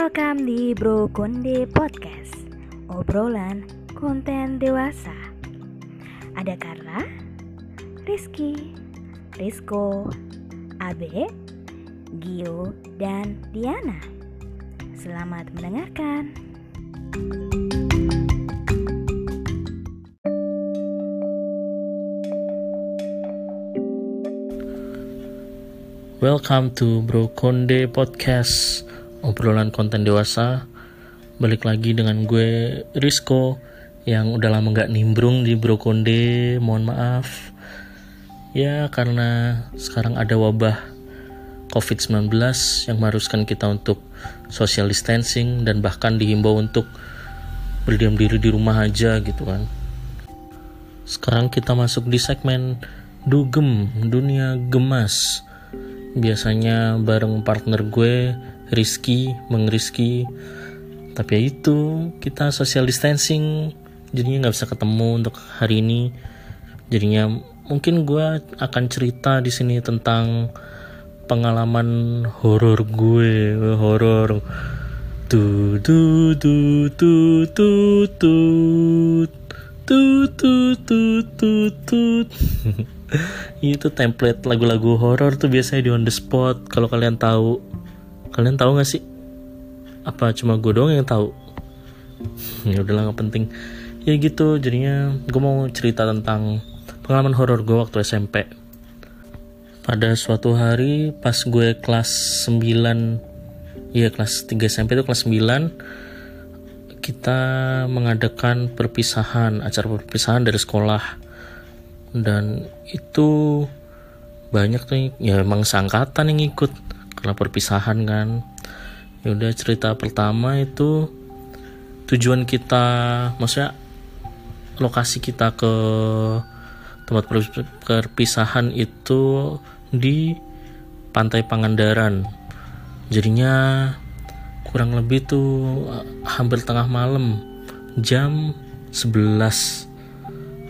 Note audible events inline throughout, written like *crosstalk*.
Welcome di Bro Konde Podcast Obrolan konten dewasa. Ada Carla, Rizky, Rizko, Abe, Gio, dan Diana. Selamat mendengarkan. Welcome to Bro Konde Podcast Obrolan konten dewasa Balik lagi dengan gue Rizko Yang udah lama gak nimbrung di Bro Konde Mohon maaf. Ya karena sekarang ada wabah COVID-19 Yang mengharuskan kita untuk social distancing Dan bahkan dihimbau untuk berdiam diri di rumah aja gitu kan. Sekarang kita masuk di segmen Dugem Dunia Gemas. Biasanya bareng partner gue Rizky, Meng Rizky. Tapi ya itu kita social distancing. Jadinya nggak bisa ketemu untuk hari ini. Jadinya mungkin gue akan cerita di sini tentang pengalaman horor gue horor. Tu tu tu tu tu tu tu tu tu tu tu. *laughs* Itu template lagu-lagu horor tuh biasanya di on the spot kalau kalian tahu kalian tahu nggak sih? Apa cuma gue doang yang tahu? *laughs* Ya udahlah nggak penting. Ya gitu jadinya gue mau cerita tentang pengalaman horor gue waktu SMP pada suatu hari pas gue kelas 9 iya kelas 3 SMP itu kelas 9 kita mengadakan perpisahan acara perpisahan dari sekolah. Dan itu banyak tuh ya emang seangkatan yang ikut karena perpisahan kan. Ya udah cerita pertama itu tujuan kita maksudnya lokasi kita ke tempat perpisahan itu di pantai Pangandaran. Jadinya kurang lebih tuh hampir tengah malam jam 11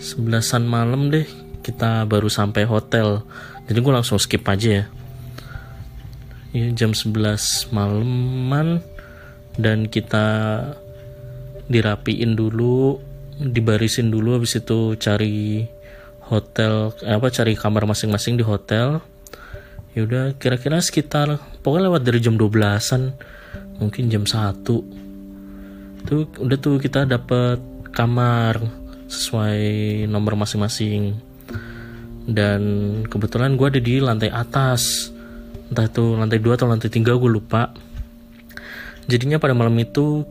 sebelasan malam deh kita baru sampai hotel. Jadi gue langsung skip aja ya ya jam 11 malaman. Dan kita dirapiin dulu dibarisin dulu habis itu cari hotel apa cari kamar masing-masing di hotel. Ya udah kira-kira sekitar pokoknya lewat dari jam 12-an mungkin jam 1 tuh udah tuh kita dapat kamar sesuai nomor masing-masing. Dan kebetulan gue ada di lantai atas entah itu lantai 2 atau lantai 3 gue lupa. Jadinya pada malam itu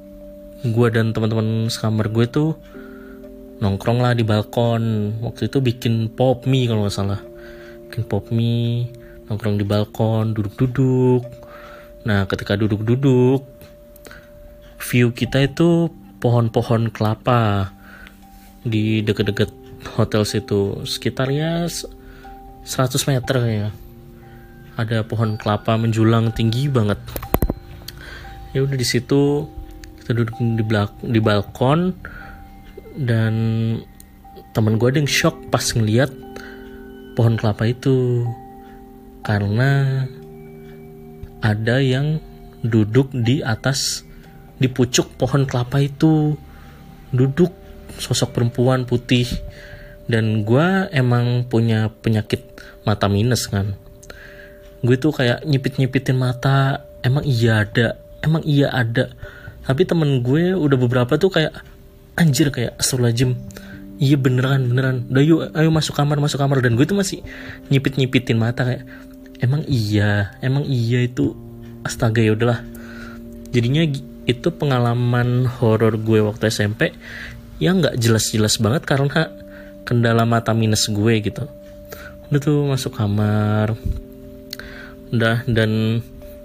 gue dan teman-teman sekamar gue tuh nongkrong lah di balkon. Waktu itu bikin pop mie kalau nggak salah. Bikin pop mie nongkrong di balkon duduk-duduk. Nah ketika duduk-duduk view kita itu pohon-pohon kelapa di deket-deket hotel situ. Sekitarnya 100 meter ya ada pohon kelapa menjulang tinggi banget. Ya udah di situ kita duduk di belak di balkon dan teman gue ada yang shock pas ngeliat pohon kelapa itu. Karena ada yang duduk di atas di pucuk pohon kelapa itu. Duduk sosok perempuan putih. Dan gue emang punya penyakit mata minus kan gue tuh kayak nyipit nyipitin mata emang iya ada? Emang iya ada? Tapi temen gue udah beberapa tuh kayak anjir kayak astagfirullahaladzim. Iya beneran beneran. Udah yuk ayo masuk kamar masuk kamar. Dan gue tuh masih nyipit nyipitin mata kayak emang iya? Emang iya itu? Astaga ya udahlah. Jadinya itu pengalaman horor gue waktu SMP yang nggak jelas-jelas banget karena kendala mata minus gue gitu. Udah tuh masuk kamar udah dan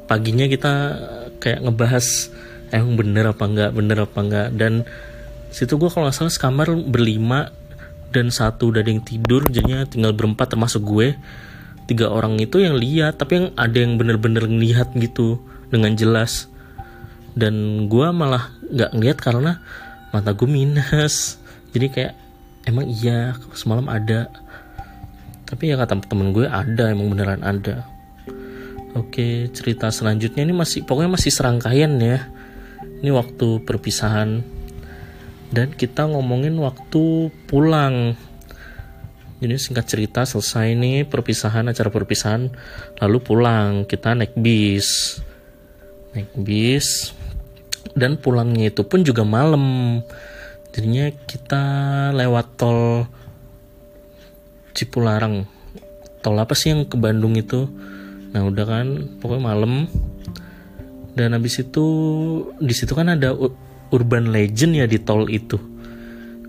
paginya kita kayak ngebahas emang bener apa enggak? Bener apa enggak? Dan situ gue kalau nggak salah sekamar berlima dan satu udah ada yang tidur jadinya tinggal berempat termasuk gue. Tiga orang itu yang lihat tapi yang ada yang bener-bener ngelihat gitu dengan jelas. Dan gue malah nggak ngeliat karena mata gue minus. Jadi kayak emang iya semalam ada. Tapi ya kata temen gue ada emang beneran ada oke cerita selanjutnya. Ini masih pokoknya masih serangkaian ya. Ini waktu perpisahan. Dan kita ngomongin waktu pulang. Jadi singkat cerita selesai nih perpisahan acara perpisahan. Lalu pulang kita naik bis. Naik bis. Dan pulangnya itu pun juga malam. Jadinya kita lewat tol Cipularang. Tol apa sih yang ke Bandung itu nah udah kan pokoknya malam. Dan habis itu di situ kan ada urban legend ya di tol itu.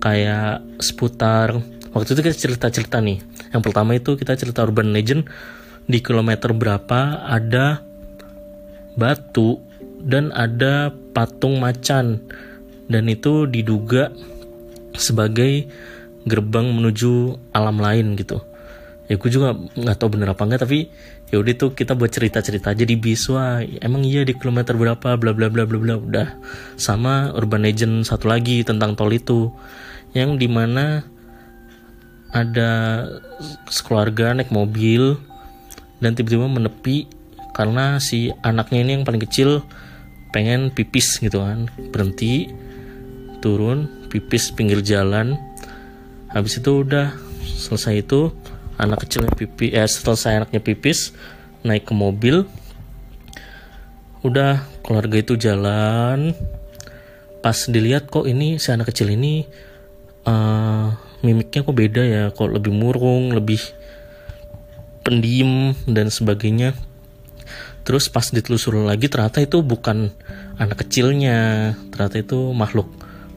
Kayak seputar waktu itu kita cerita-cerita nih. Yang pertama itu kita cerita urban legend di kilometer berapa ada batu dan ada patung macan. Dan itu diduga sebagai gerbang menuju alam lain gitu. Ya gue juga nggak tahu bener apa enggak tapi ya udah tuh kita buat cerita cerita aja di bis. Wah emang iya di kilometer berapa bla bla bla bla bla. Udah. Sama urban legend satu lagi tentang tol itu. Yang di mana ada sekeluarga naik mobil dan tiba-tiba menepi karena si anaknya ini yang paling kecil pengen pipis gitu kan. Berhenti turun pipis pinggir jalan. Habis itu udah selesai itu anak kecilnya pipi eh selesai anaknya pipis naik ke mobil. Udah keluarga itu jalan. Pas dilihat kok ini si anak kecil ini uh, mimiknya kok beda ya kok lebih murung lebih pendiam dan sebagainya. Terus pas ditelusuri lagi ternyata itu bukan anak kecilnya ternyata itu makhluk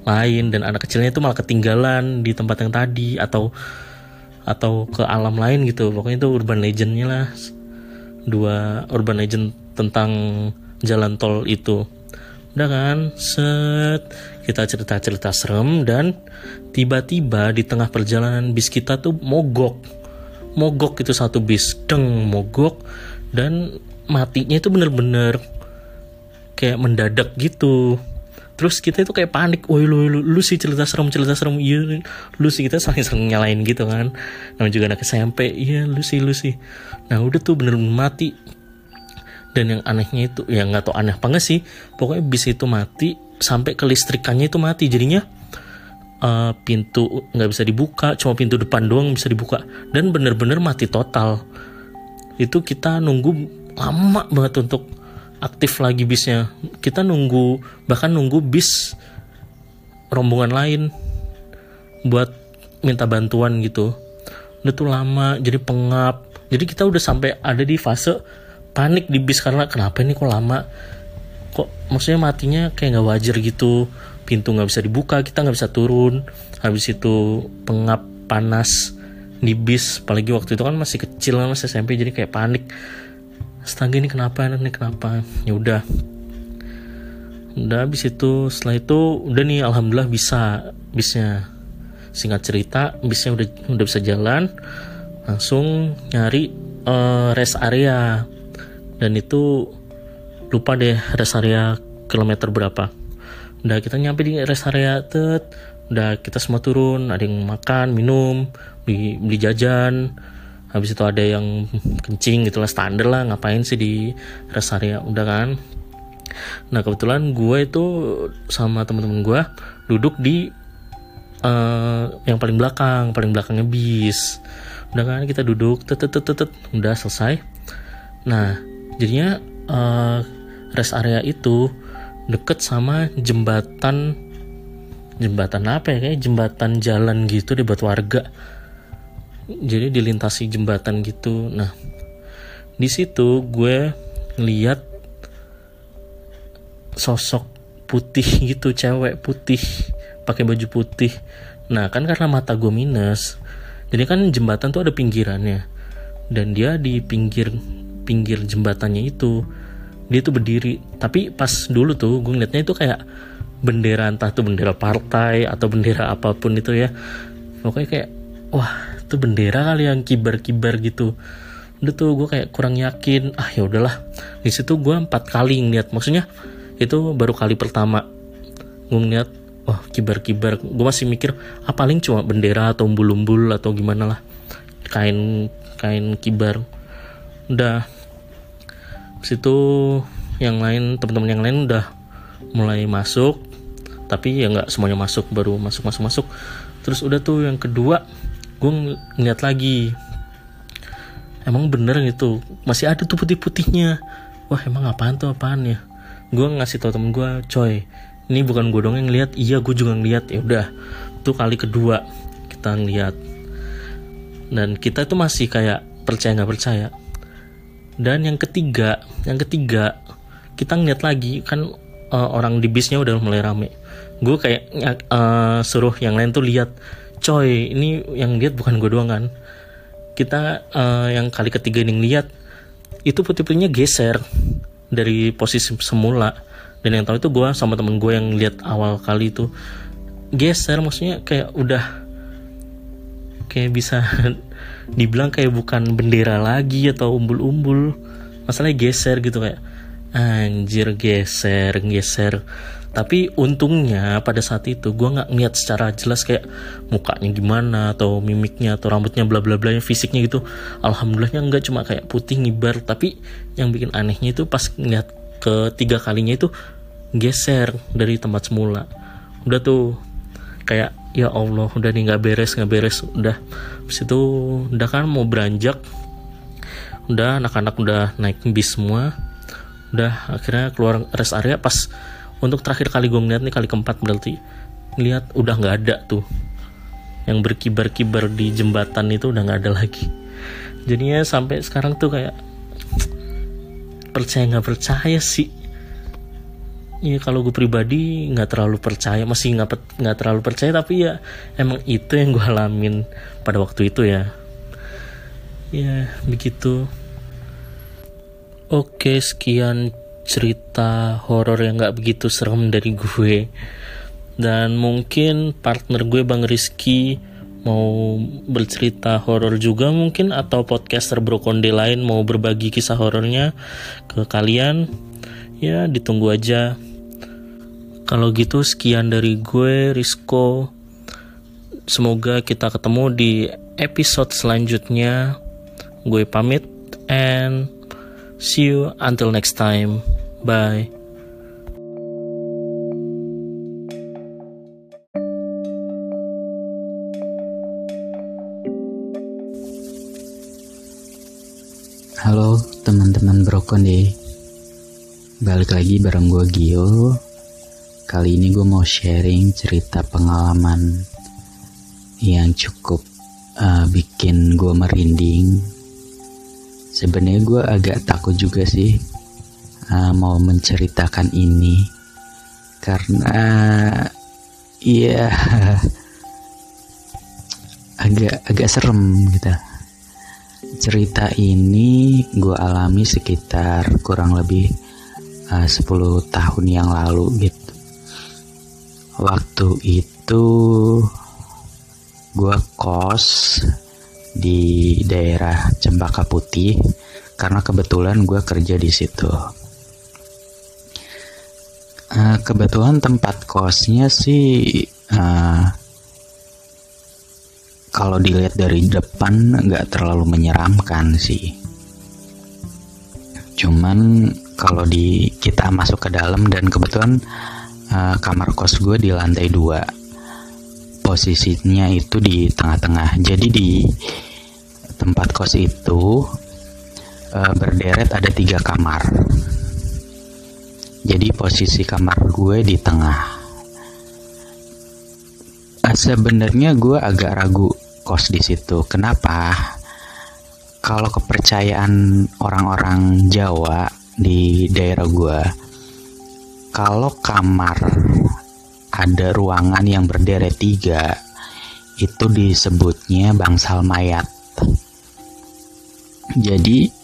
lain dan anak kecilnya itu malah ketinggalan di tempat yang tadi atau atau ke alam lain gitu. Pokoknya itu urban legendnya lah. Dua urban legend tentang jalan tol itu. Udah kan? Set. Kita cerita cerita serem dan tiba-tiba di tengah perjalanan bis kita tuh mogok. Mogok itu satu bis. Deng mogok. Dan matinya itu bener-bener kayak mendadak gitu terus kita itu kayak panik woi lu, lu, lu sih cerita serem cerita serem. Iya lu sih kita saling saling nyalain gitu kan. Namanya juga anak SMP iya lu sih lu sih. Nah udah tuh bener, mati. Dan yang anehnya itu ya nggak tau aneh apa enggak sih pokoknya bis itu mati sampai kelistrikannya itu mati. Jadinya uh, pintu nggak bisa dibuka cuma pintu depan doang bisa dibuka. Dan bener-bener mati total. Itu kita nunggu lama banget untuk aktif lagi bisnya. Kita nunggu bahkan nunggu bis rombongan lain buat minta bantuan gitu. Udah tuh lama jadi pengap. Jadi kita udah sampai ada di fase panik di bis karena kenapa ini kok lama? Kok maksudnya matinya kayak nggak wajar gitu. Pintu nggak bisa dibuka kita nggak bisa turun. Habis itu pengap panas di bis apalagi waktu itu kan masih kecil kan masih SMP jadi kayak panik astaga ini kenapa? Ini kenapa? Ya udah. Udah habis itu setelah itu udah nih alhamdulillah bisa bisnya. Singkat cerita bisnya udah udah bisa jalan. Langsung nyari uh, rest area. Dan itu lupa deh rest area kilometer berapa. Udah kita nyampe di rest area tet. Udah kita semua turun. Ada yang makan minum beli beli jajan habis itu ada yang kencing gitulah standar lah ngapain sih di rest area? Udah kan? Nah kebetulan gue itu sama teman-teman gue duduk di uh, yang paling belakang paling belakangnya bis. Udah kan? Kita duduk tet tet tet udah selesai. Nah jadinya uh, rest area itu deket sama jembatan jembatan apa ya? Kayak jembatan jalan gitu deh buat warga jadi dilintasi jembatan gitu. Nah di situ gue lihat sosok putih *laughs* gitu cewek putih pakai baju putih. Nah kan karena mata gue minus jadi kan jembatan tuh ada pinggirannya. Dan dia di pinggir pinggir jembatannya itu dia tuh berdiri. Tapi pas dulu tuh gue ngeliatnya itu kayak bendera entah tuh bendera partai atau bendera apa pun itu ya. Pokoknya kayak wah itu bendera kali yang kibar-kibar gitu. Udah tuh gue kayak kurang yakin ah ya udahlah. Di situ gue empat kali ngeliat maksudnya itu baru kali pertama gue ngeliat wah kibar-kibar. Gue masih mikir ah paling cuma bendera atau umbul-umbul atau gimana lah. Kain kain kibar. Udah. Situ yang lain teman-teman yang lain udah mulai masuk. Tapi ya nggak semuanya masuk baru masuk masuk masuk. Terus udah tuh yang kedua gue ng ngeliat lagi. Emang bener gitu. Masih ada tuh putih-putihnya. Wah emang apaan tuh apaan ya? Gue ngasih tau temen gue coy ini bukan gue dong yang lihat iya gue juga ngeliat. Ya udah tuh kali kedua kita ngeliat. Dan kita tuh masih kayak percaya nggak percaya. Dan yang ketiga yang ketiga kita ngeliat lagi kan uh, orang di bisnya udah mulai rame. Gue kayak uh, suruh yang lain tuh lihat coy ini yang lihat bukan gue doang kan? Kita uh, yang kali ketiga ini lihat itu putih-putihnya geser dari posisi semula. Dan yang tahu itu gue sama temen gue yang lihat awal kali itu. Geser maksudnya kayak udah kayak bisa *laughs* dibilang kayak bukan bendera lagi atau umbul-umbul. Masalahnya geser gitu kayak anjir geser geser tapi untungnya pada saat itu gue nggak ngeliat secara jelas kayak mukanya gimana atau mimiknya atau rambutnya bla bla bla fisiknya gitu. Alhamdulillahnya nggak cuma kayak putih ngibar. Tapi yang bikin anehnya itu pas ngeliat ketiga kalinya itu geser dari tempat semula. Udah tuh kayak ya Allah udah nih nggak beres nggak beres. Udah. Habis itu udah kan mau beranjak. Udah anak-anak udah naik bis semua. Udah akhirnya keluar rest area pas untuk terakhir kali gue ngeliat nih kali keempat berarti ngeliat udah nggak ada tuh. Yang berkibar-kibar di jembatan itu udah nggak ada lagi. Jadinya sampai sekarang tuh kayak percaya nggak percaya sih. Iya kalau gue pribadi nggak terlalu percaya masih nggak nggak terlalu percaya tapi ya emang itu yang gue alamin pada waktu itu ya. Ya begitu. Oke sekian cerita horor yang gak begitu serem dari gue. Dan mungkin partner gue Bang Rizky mau bercerita horor juga mungkin atau podcaster Brokonde lain mau berbagi kisah horornya ke kalian. Ya ditunggu aja. Kalau gitu sekian dari gue Rizko. Semoga kita ketemu di episode selanjutnya. Gue pamit and see you until next time Bye. Halo teman-teman Brokon deh. Balik lagi bareng gue Gio. Kali ini gue mau sharing cerita pengalaman Yang cukup uh, bikin gue merinding. Sebenarnya gue agak takut juga sih uh, mau menceritakan ini karena iya *laughs* agak agak serem gitu. Cerita ini gue alami sekitar kurang lebih uh, 10 tahun yang lalu gitu. Waktu itu gue kos di daerah Cempaka Putih karena kebetulan gue kerja di situ Uh, kebetulan tempat kosnya sih uh, kalau dilihat dari depan nggak terlalu menyeramkan sih. Cuman kalau di kita masuk ke dalam dan kebetulan uh, kamar kos gue di lantai dua, posisinya itu di tengah-tengah. Jadi di tempat kos itu uh, berderet ada tiga kamar jadi posisi kamar gue di tengah. Ah, sebenarnya gue agak ragu kos di situ. Kenapa? Kalau kepercayaan orang-orang Jawa di daerah gue, kalau kamar ada ruangan yang berderet tiga, itu disebutnya bangsal mayat. Jadi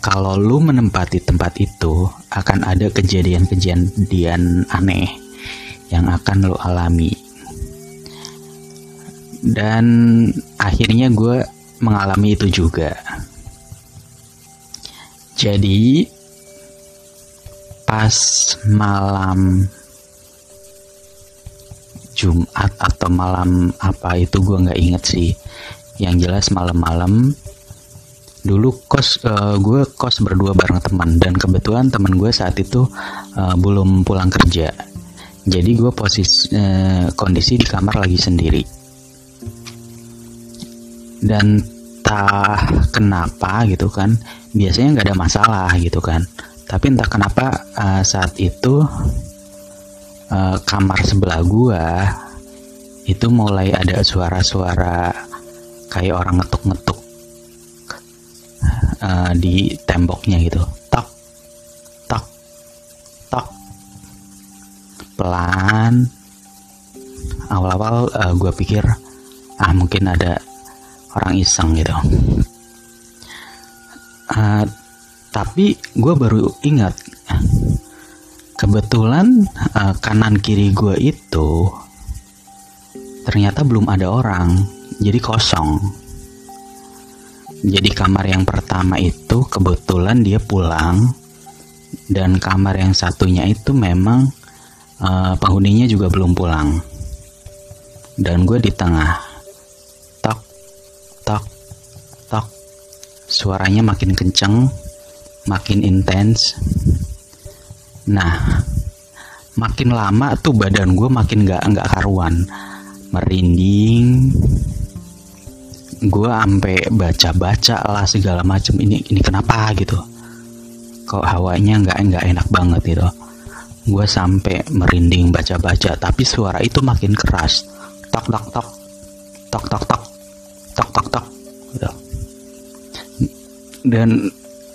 kalau lu menempati tempat itu akan ada kejadian-kejadian aneh yang akan lu alami. Dan akhirnya gue mengalami itu juga. Jadi pas malam Jumat atau malam apa itu gue nggak inget sih. Yang jelas malam-malam dulu kos uh, gue kos berdua bareng teman. Dan kebetulan teman gue saat itu uh, belum pulang kerja. Jadi gue posisi uh, kondisi di kamar lagi sendiri. Dan tak kenapa gitu kan biasanya nggak ada masalah gitu kan. Tapi entah kenapa uh, saat itu uh, kamar sebelah gua itu mulai ada suara-suara kayak orang ngetuk-ngetuk uh, di temboknya gitu. Tok tok tok pelan. Awal-awal uh, gue pikir ah mungkin ada orang iseng gitu. Uh, tapi gue baru ingat kebetulan uh, kanan kiri gue itu ternyata belum ada orang jadi kosong jadi kamar yang pertama itu kebetulan dia pulang. Dan kamar yang satunya itu memang uh, penghuninya juga belum pulang. Dan gue di tengah tok tok tok. Suaranya makin kenceng makin intens. Nah, makin lama tuh badan gue makin gak nggak karuan, merinding. Gue ampe baca-baca lah segala macem ini ini kenapa gitu. Kok hawanya nggak nggak enak banget gitu. Gue sampai merinding baca-baca, tapi suara itu makin keras. Tok tok tok tok tok tok tok tok tok gitu. Dan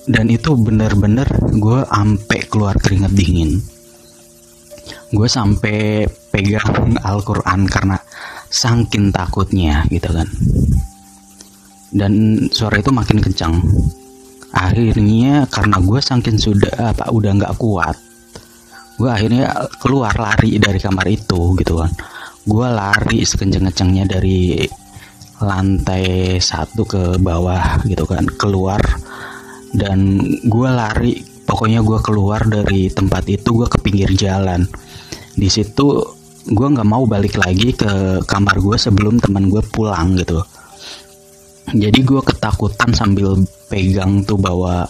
dan itu bener-bener gue ampe keluar keringet dingin gue sampai pegang *laughs* Al-Quran karena sangkin takutnya gitu kan dan suara itu makin kencang. Akhirnya karena gue sangkin sudah apa udah nggak kuat gue akhirnya keluar lari dari kamar itu gitu kan. Gue lari sekenceng-kencengnya dari lantai satu ke bawah gitu kan keluar. Dan gue lari pokoknya gue keluar dari tempat itu gue ke pinggir jalan. Di situ gue nggak mau balik lagi ke kamar gue sebelum teman gue pulang gitu jadi gue ketakutan sambil pegang tuh bawa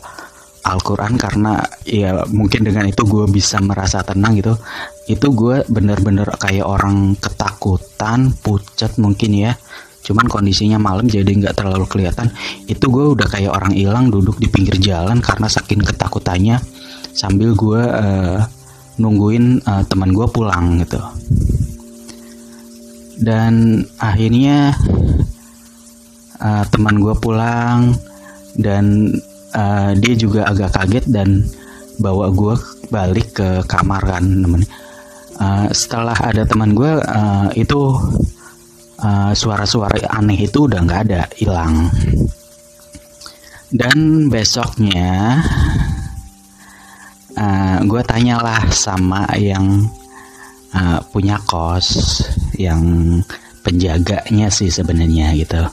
Al-Quran karena ya mungkin dengan itu gue bisa merasa tenang gitu. Itu gue bener-bener kayak orang ketakutan pucat mungkin ya. Cuman kondisinya malam jadi nggak terlalu kelihatan. Itu gue udah kayak orang hilang duduk di pinggir jalan karena saking ketakutannya sambil gue uh, nungguin uh, teman gue pulang gitu. Dan akhirnya uh, teman gue pulang dan uh, dia juga agak kaget dan bawa gue balik ke kamar kan temen uh, setelah ada teman gue uh, itu Eh, suara-suara uh, aneh itu udah nggak ada, hilang. Dan besoknya uh, gue tanyalah sama yang uh, punya kos, yang penjaganya sih sebenarnya gitu.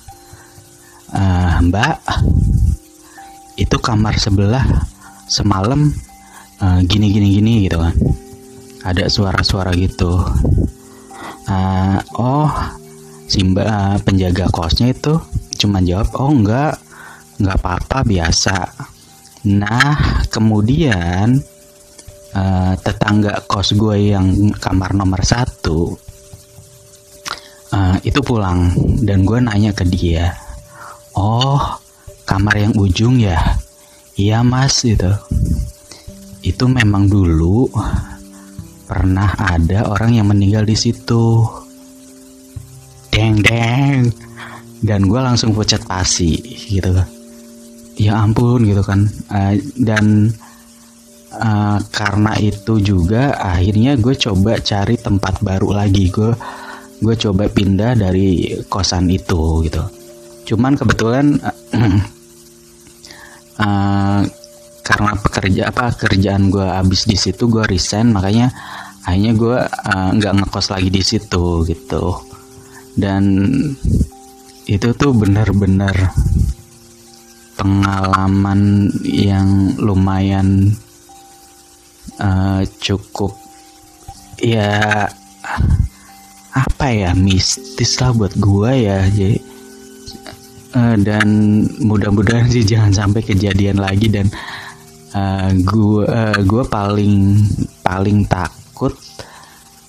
Uh, mbak, itu kamar sebelah semalam uh, gini gini gini gitu kan. Ada suara-suara gitu. Uh, oh si mbak penjaga kosnya itu cuma jawab oh enggak enggak apa-apa biasa nah kemudian uh, tetangga kos gue yang kamar nomor satu uh, itu pulang dan gue nanya ke dia oh kamar yang ujung ya? Iya mas itu itu memang dulu pernah ada orang yang meninggal di situ. Deng deng. Dan gue langsung pucat pasi gitu. Ya ampun gitu kan. Uh, dan uh, karena itu juga akhirnya gue coba cari tempat baru lagi. Gue gue coba pindah dari kosan itu gitu cuman kebetulan uh, karena pekerja apa kerjaan gue habis di situ gue resign makanya akhirnya gue nggak uh, ngekos lagi di situ gitu. Dan itu tuh benar-benar pengalaman yang lumayan uh, cukup ya apa ya mistis lah buat gua ya jadi uh, dan mudah-mudahan sih *laughs* jangan sampai kejadian lagi dan uh, gue uh, gue paling paling takut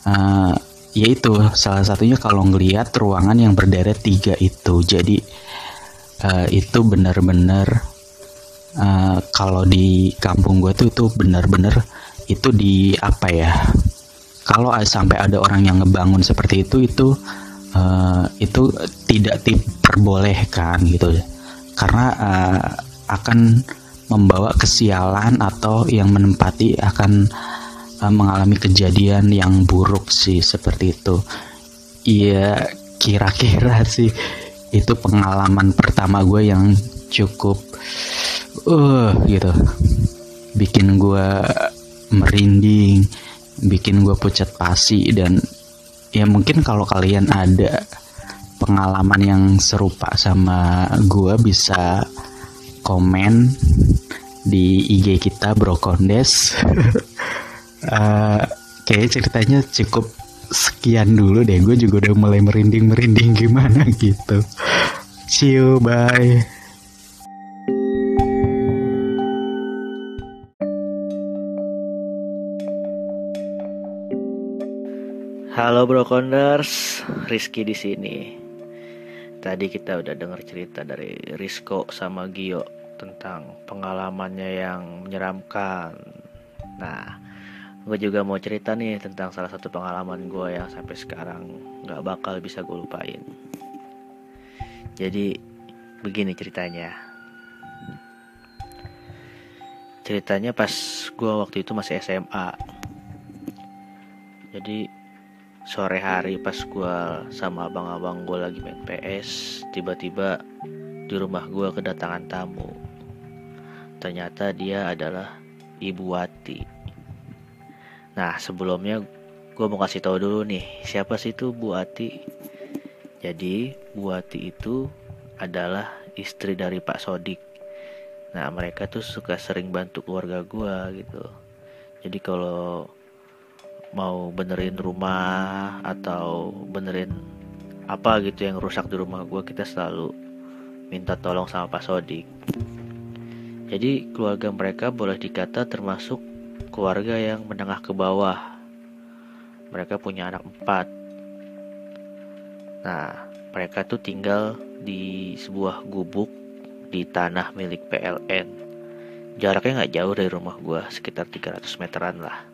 uh, yaitu salah satunya kalau ngelihat ruangan yang berderet tiga itu. Jadi uh, itu benar-benar uh, kalau di kampung gue tuh itu benar-benar itu di apa ya kalau sampai ada orang yang ngebangun seperti itu itu itu tidak diperbolehkan gitu karena uh, akan membawa kesialan atau yang menempati akan uh, mengalami kejadian yang buruk sih seperti itu. Iya, kira-kira *laughs* sih itu pengalaman pertama gue yang cukup uh gitu. Bikin gue merinding, bikin gue pucat pasi dan ya mungkin kalau kalian ada pengalaman yang serupa sama gue bisa komen di IG kita Brokondes uh, *laughs* kayaknya ceritanya cukup sekian dulu deh. Gue juga udah mulai merinding merinding gimana gitu. See you bye Halo Brokonders, Rizky di sini. Tadi kita udah dengar cerita dari Rizko sama Gio tentang pengalamannya yang menyeramkan. Nah, gue juga mau cerita nih tentang salah satu pengalaman gue yang sampai sekarang gak bakal bisa gue lupain jadi begini ceritanya ceritanya pas gue waktu itu masih SMA jadi sore hari pas gue sama abang-abang gue lagi main PS tiba-tiba di rumah gue kedatangan tamu ternyata dia adalah Ibu Wati Nah sebelumnya gue mau kasih tahu dulu nih siapa sih itu Bu Ati. Jadi Bu Ati itu adalah istri dari Pak Sodik. Nah mereka tuh suka sering bantu keluarga gue gitu. Jadi kalau mau benerin rumah atau benerin apa gitu yang rusak di rumah gue kita selalu minta tolong sama Pak Sodik. Jadi keluarga mereka boleh dikata termasuk keluarga yang menengah ke bawah. Mereka punya anak empat. Nah, mereka tuh tinggal di sebuah gubuk di tanah milik PLN. Jaraknya nggak jauh dari rumah gue, sekitar 300 meteran lah.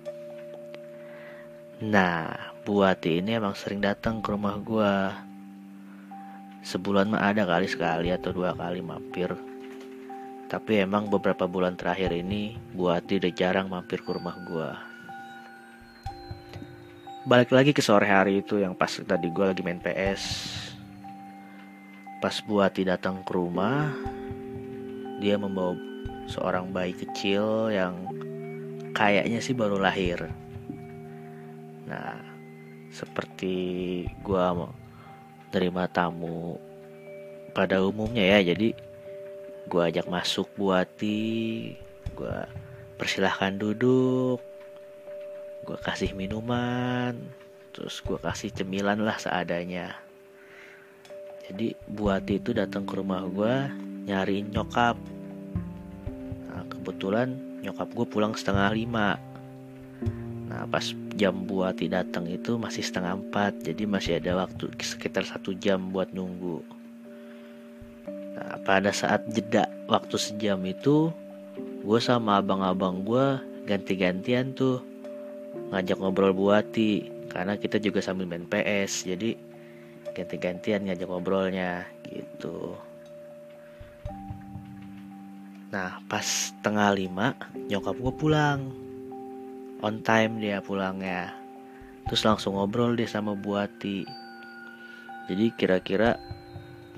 Nah, Buati ini emang sering datang ke rumah gue. Sebulan mah ada kali sekali atau dua kali mampir tapi emang beberapa bulan terakhir ini Buati udah jarang mampir ke rumah gue. Balik lagi ke sore hari itu yang pas tadi gue lagi main PS. Pas Buati datang ke rumah, dia membawa seorang bayi kecil yang kayaknya sih baru lahir. Nah, seperti gue mau terima tamu pada umumnya ya, jadi gue ajak masuk buati gue persilahkan duduk gue kasih minuman terus gue kasih cemilan lah seadanya. Jadi buati itu datang ke rumah gue nyariin nyokap. Nah, kebetulan nyokap gue pulang setengah lima. Nah pas jam buati datang itu masih setengah empat jadi masih ada waktu sekitar satu jam buat nunggu. Nah, pada saat jeda waktu sejam itu, gue sama abang-abang gue ganti-gantian tuh ngajak ngobrol buati karena kita juga sambil main PS jadi ganti-gantian ngajak ngobrolnya gitu. Nah pas tengah lima nyokap gue pulang on time dia pulangnya terus langsung ngobrol deh sama buati. Jadi kira-kira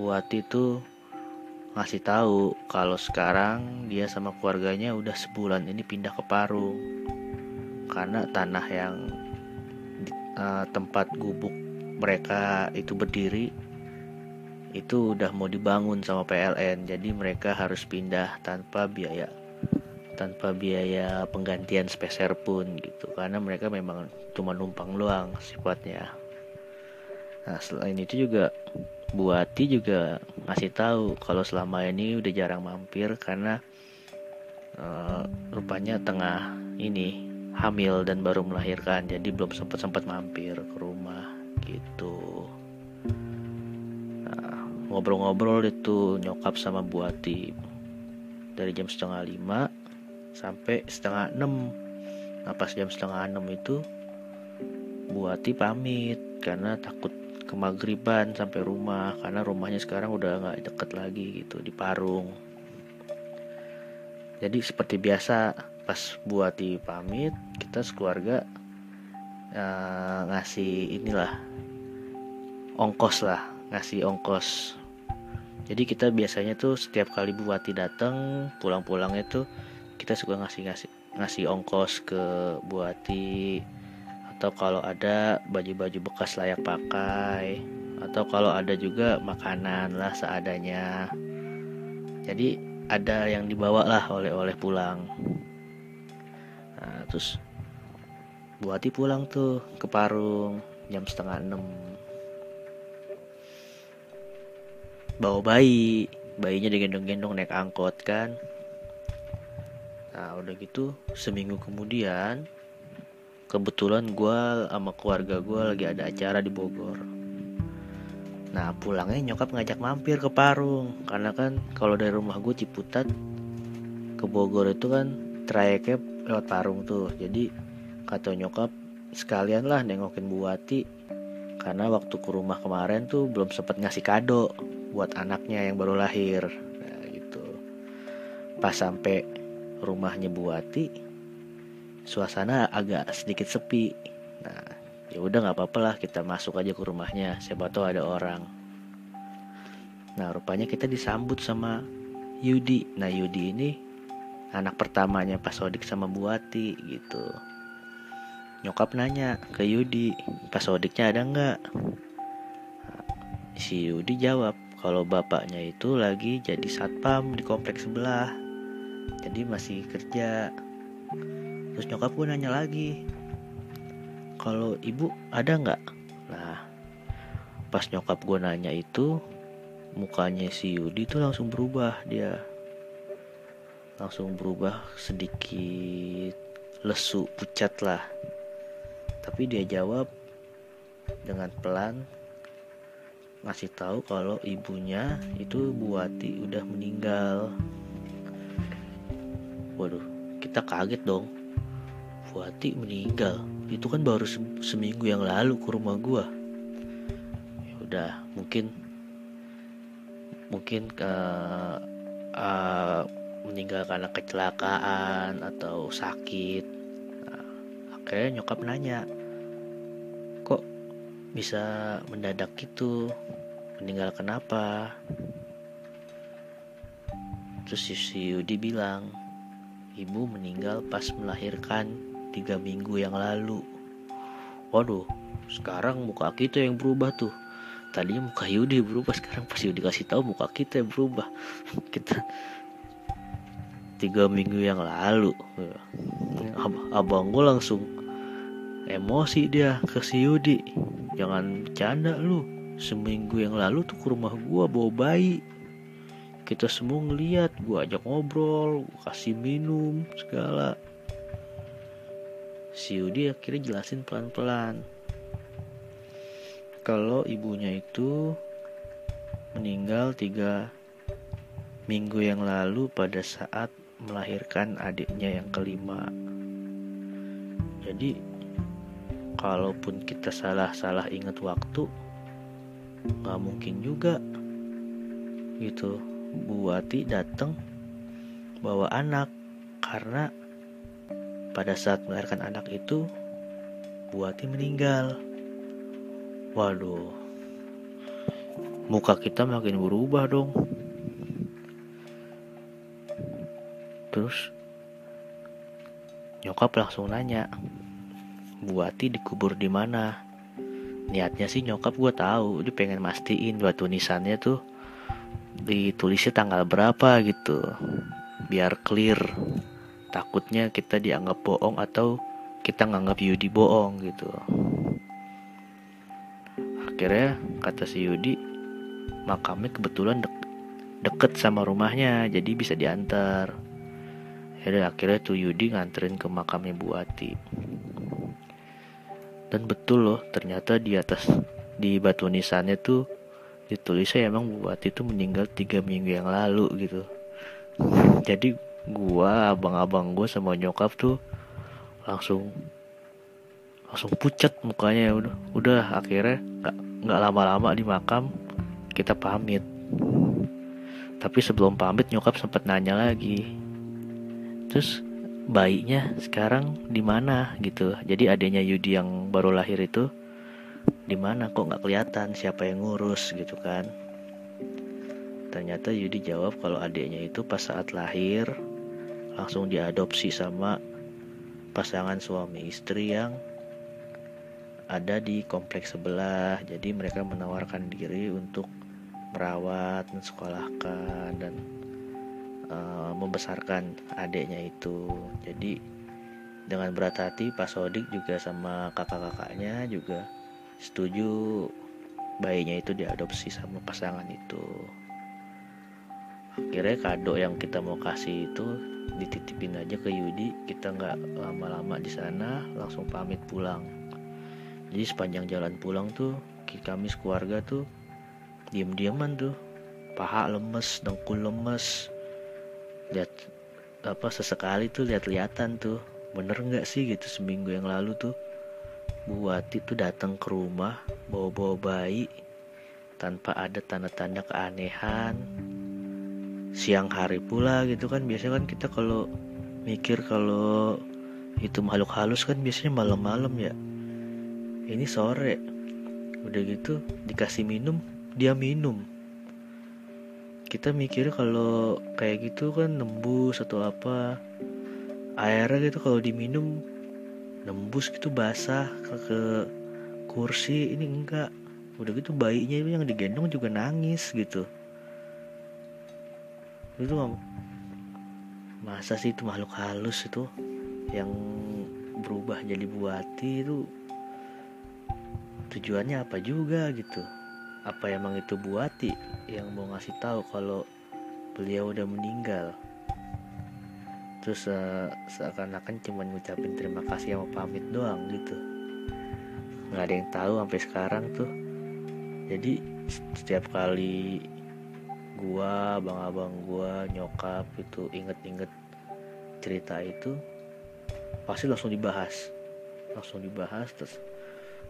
buati tuh ngasih tahu kalau sekarang dia sama keluarganya udah sebulan ini pindah ke Parung. Karena tanah yang uh, tempat gubuk mereka itu berdiri itu udah mau dibangun sama PLN jadi mereka harus pindah tanpa biaya tanpa biaya penggantian speser pun gitu. Karena mereka memang cuma numpang luang sifatnya. Nah selain itu juga Buati juga ngasih tahu kalau selama ini udah jarang mampir karena uh, rupanya tengah ini hamil dan baru melahirkan. Jadi belum sempat sempat mampir ke rumah gitu. Nah, ngobrol-ngobrol itu nyokap sama Buati dari jam setengah lima sampai setengah enam. Nah pas jam setengah enam itu Buati pamit karena takut kemagriban sampai rumah. Karena rumahnya sekarang udah nggak deket lagi gitu di Parung. Jadi seperti biasa pas Buati pamit kita sekeluarga uh, ngasih inilah ongkos lah ngasih ongkos. Jadi kita biasanya tuh setiap kali Buati datang pulang-pulang itu kita suka ngasih ngasih ngasih ongkos ke Buati atau kalau ada baju-baju bekas layak pakai. Atau kalau ada juga makanan lah seadanya. Jadi ada yang dibawa lah oleh-oleh pulang. Nah, terus buati pulang tuh ke Parung jam setengah enam. Bawa bayi. Bayinya digendong-gendong naik angkot kan nah udah gitu seminggu kemudian kebetulan gue sama keluarga gue lagi ada acara di Bogor. Nah pulangnya nyokap ngajak mampir ke Parung karena kan kalau dari rumah gue Ciputat ke Bogor itu kan trayeknya lewat Parung tuh. Jadi kata nyokap sekalian lah nengokin Buati karena waktu ke rumah kemarin tuh belum sempet ngasih kado buat anaknya yang baru lahir. Nah gitu. Pas sampai rumahnya Buati suasana agak sedikit sepi. Nah ya udah nggak apa-apa lah kita masuk aja ke rumahnya. Siapa tahu ada orang. Nah rupanya kita disambut sama Yudi. Nah Yudi ini anak pertamanya Pak Sodik sama Buati gitu. Nyokap nanya ke Yudi Pak Sodiknya ada nggak? Si Yudi jawab kalau bapaknya itu lagi jadi satpam di kompleks sebelah jadi masih kerja. Terus nyokap gue nanya lagi kalau ibu ada nggak? Nah pas nyokap gue nanya itu mukanya si Yudi tuh langsung berubah dia. Langsung berubah sedikit lesu pucat lah. Tapi dia jawab dengan pelan ngasih tahu kalau ibunya itu Buati udah meninggal waduh kita kaget dong. Wati meninggal. Itu kan baru seminggu yang lalu ke rumah gua. Ya udah mungkin mungkin uh, uh, meninggal karena kecelakaan atau sakit. Nah, akhirnya nyokap nanya kok bisa mendadak gitu? Meninggal kenapa? Terus si Yudi bilang ibu meninggal pas melahirkan tiga minggu yang lalu. Waduh, sekarang muka kita yang berubah tuh. Tadinya muka Yudi berubah, sekarang pas Yudi kasih tahu muka kita yang berubah. *laughs* kita tiga minggu yang lalu. Ab abang gue langsung emosi dia ke si Yudi. Jangan bercanda lu. Seminggu yang lalu tuh ke rumah gua bawa bayi kita semua ngeliat gue ajak ngobrol gua kasih minum segala. Si Yudi akhirnya jelasin pelan-pelan. Kalau ibunya itu meninggal tiga minggu yang lalu pada saat melahirkan adiknya yang kelima. Jadi kalaupun kita salah-salah ingat waktu nggak mungkin juga gitu Buati datang bawa anak karena pada saat melahirkan anak itu, Buati meninggal. Waduh, muka kita makin berubah dong. Terus nyokap langsung nanya, Buati dikubur di mana? Niatnya sih nyokap gue tahu, dia pengen mastiin batu nisannya tuh ditulisnya tanggal berapa gitu, biar clear. Takutnya kita dianggap bohong atau kita nganggap Yudi bohong gitu. Akhirnya kata si Yudi makamnya kebetulan dek deket sama rumahnya jadi bisa diantar. Ya akhirnya tuh Yudi nganterin ke makamnya Bu Ati. Dan betul loh ternyata di atas di batu nisannya tuh ditulisnya emang Bu Ati tuh meninggal tiga minggu yang lalu gitu. Jadi gua abang-abang gua sama nyokap tuh langsung langsung pucat mukanya. Udah udah akhirnya nggak nggak lama-lama di makam kita pamit. Tapi sebelum pamit nyokap sempat nanya lagi. Terus bayinya sekarang di mana gitu. Jadi adanya Yudi yang baru lahir itu di mana? Kok nggak kelihatan? Siapa yang ngurus? Gitu kan. Ternyata Yudi jawab kalau adiknya itu pas saat lahir langsung diadopsi sama pasangan suami istri yang ada di kompleks sebelah. Jadi mereka menawarkan diri untuk merawat mensekolahkan dan uh, membesarkan adiknya itu. Jadi dengan berat hati Pak Sodik juga sama kakak-kakaknya juga setuju bayinya itu diadopsi sama pasangan itu. Akhirnya kado yang kita mau kasih itu dititipin aja ke Yudi. Kita nggak lama-lama di sana langsung pamit pulang. Jadi sepanjang jalan pulang tuh kami sekeluarga tuh diam-diaman tuh. Paha lemes dengkul lemes. Lihat apa sesekali tuh lihat-lihatan tuh. Bener nggak sih gitu seminggu yang lalu tuh Buati tuh datang ke rumah bawa-bawa bayi tanpa ada tanda-tanda keanehan. Siang hari pula gitu kan biasanya kan kita kalau mikir kalau itu makhluk halus kan biasanya malam-malam ya. Ini sore udah gitu dikasih minum dia minum. Kita mikir kalau kayak gitu kan nembus atau apa airnya gitu kalau diminum nembus gitu basah ke, ke kursi ini enggak. Udah gitu bayinya itu yang digendong juga nangis gitu. Itu masa sih itu makhluk halus itu yang berubah jadi buati itu? Tujuannya apa juga gitu? Apa emang itu buati yang mau ngasih tahu kalau beliau udah meninggal terus uh, seakan-akan cuma ngucapin terima kasih sama pamit doang gitu. Nggak ada yang tahu sampai sekarang tuh. Jadi setiap kali gua abang-abang gua nyokap itu inget-inget cerita itu pasti langsung dibahas. Langsung dibahas terus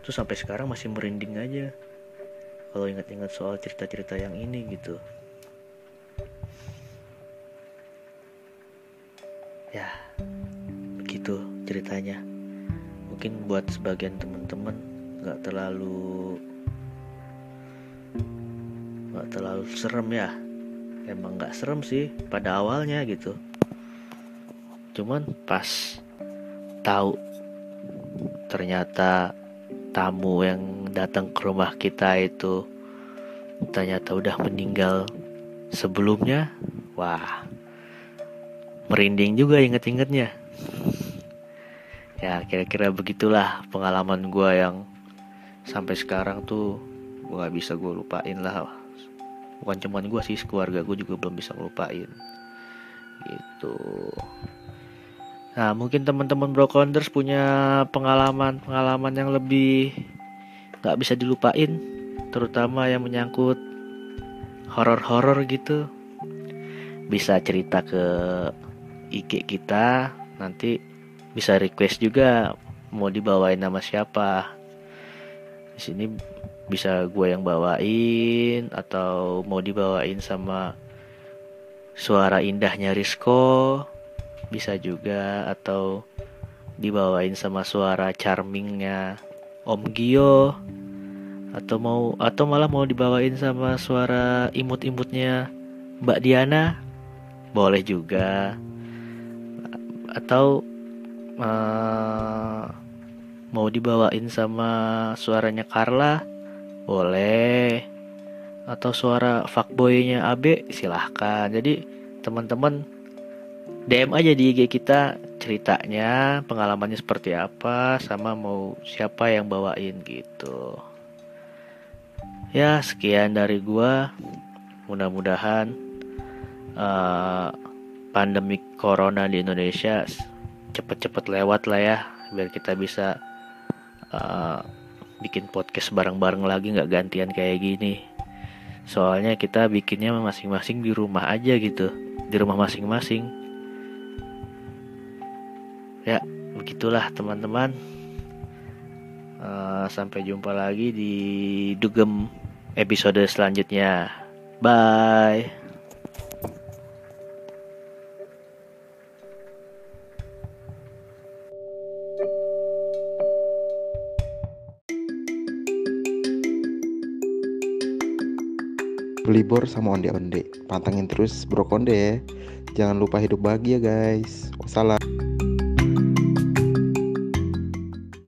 terus sampai sekarang masih merinding aja. Kalau inget-inget soal cerita-cerita yang ini gitu ceritanya. Mungkin buat sebagian teman-teman nggak terlalu nggak terlalu serem ya. Emang nggak serem sih pada awalnya gitu. Cuman pas tahu ternyata tamu yang datang ke rumah kita itu ternyata udah meninggal sebelumnya wah merinding juga inget-ingetnya ya kira-kira begitulah pengalaman gue yang sampai sekarang tuh gue gak bisa gue lupain lah. Bukan cuman gue sih keluarga gue juga belum bisa ngelupain. Gitu. Nah mungkin teman-teman brokonders punya pengalaman pengalaman yang lebih nggak bisa dilupain terutama yang menyangkut horor-horor gitu. Bisa cerita ke IG kita nanti bisa request juga mau dibawain nama siapa. Di sini bisa gue yang bawain atau mau dibawain sama suara indahnya Risco bisa juga atau dibawain sama suara charmingnya Om Gio. Atau mau atau malah mau dibawain sama suara imut-imutnya Mbak Diana. Boleh juga. Atau uh, mau dibawain sama suaranya Carla? Boleh. Atau suara fuckboynya Abe silahkan. Jadi teman-teman DM aja di IG kita ceritanya pengalamannya seperti apa sama mau siapa yang bawain gitu. Ya sekian dari gua. Mudah-mudahan uh, pandemi corona di Indonesia cepet-cepet lewat lah ya biar kita bisa uh, bikin podcast bareng-bareng lagi nggak gantian kayak gini. Soalnya kita bikinnya masing-masing di rumah aja gitu di rumah masing-masing. Ya begitulah teman-teman. Uh, sampai jumpa lagi di dugem episode selanjutnya. Bye libur sama onde-onde. Pantangin terus Bro Konde ya. Jangan lupa hidup bahagia guys. Wassalam.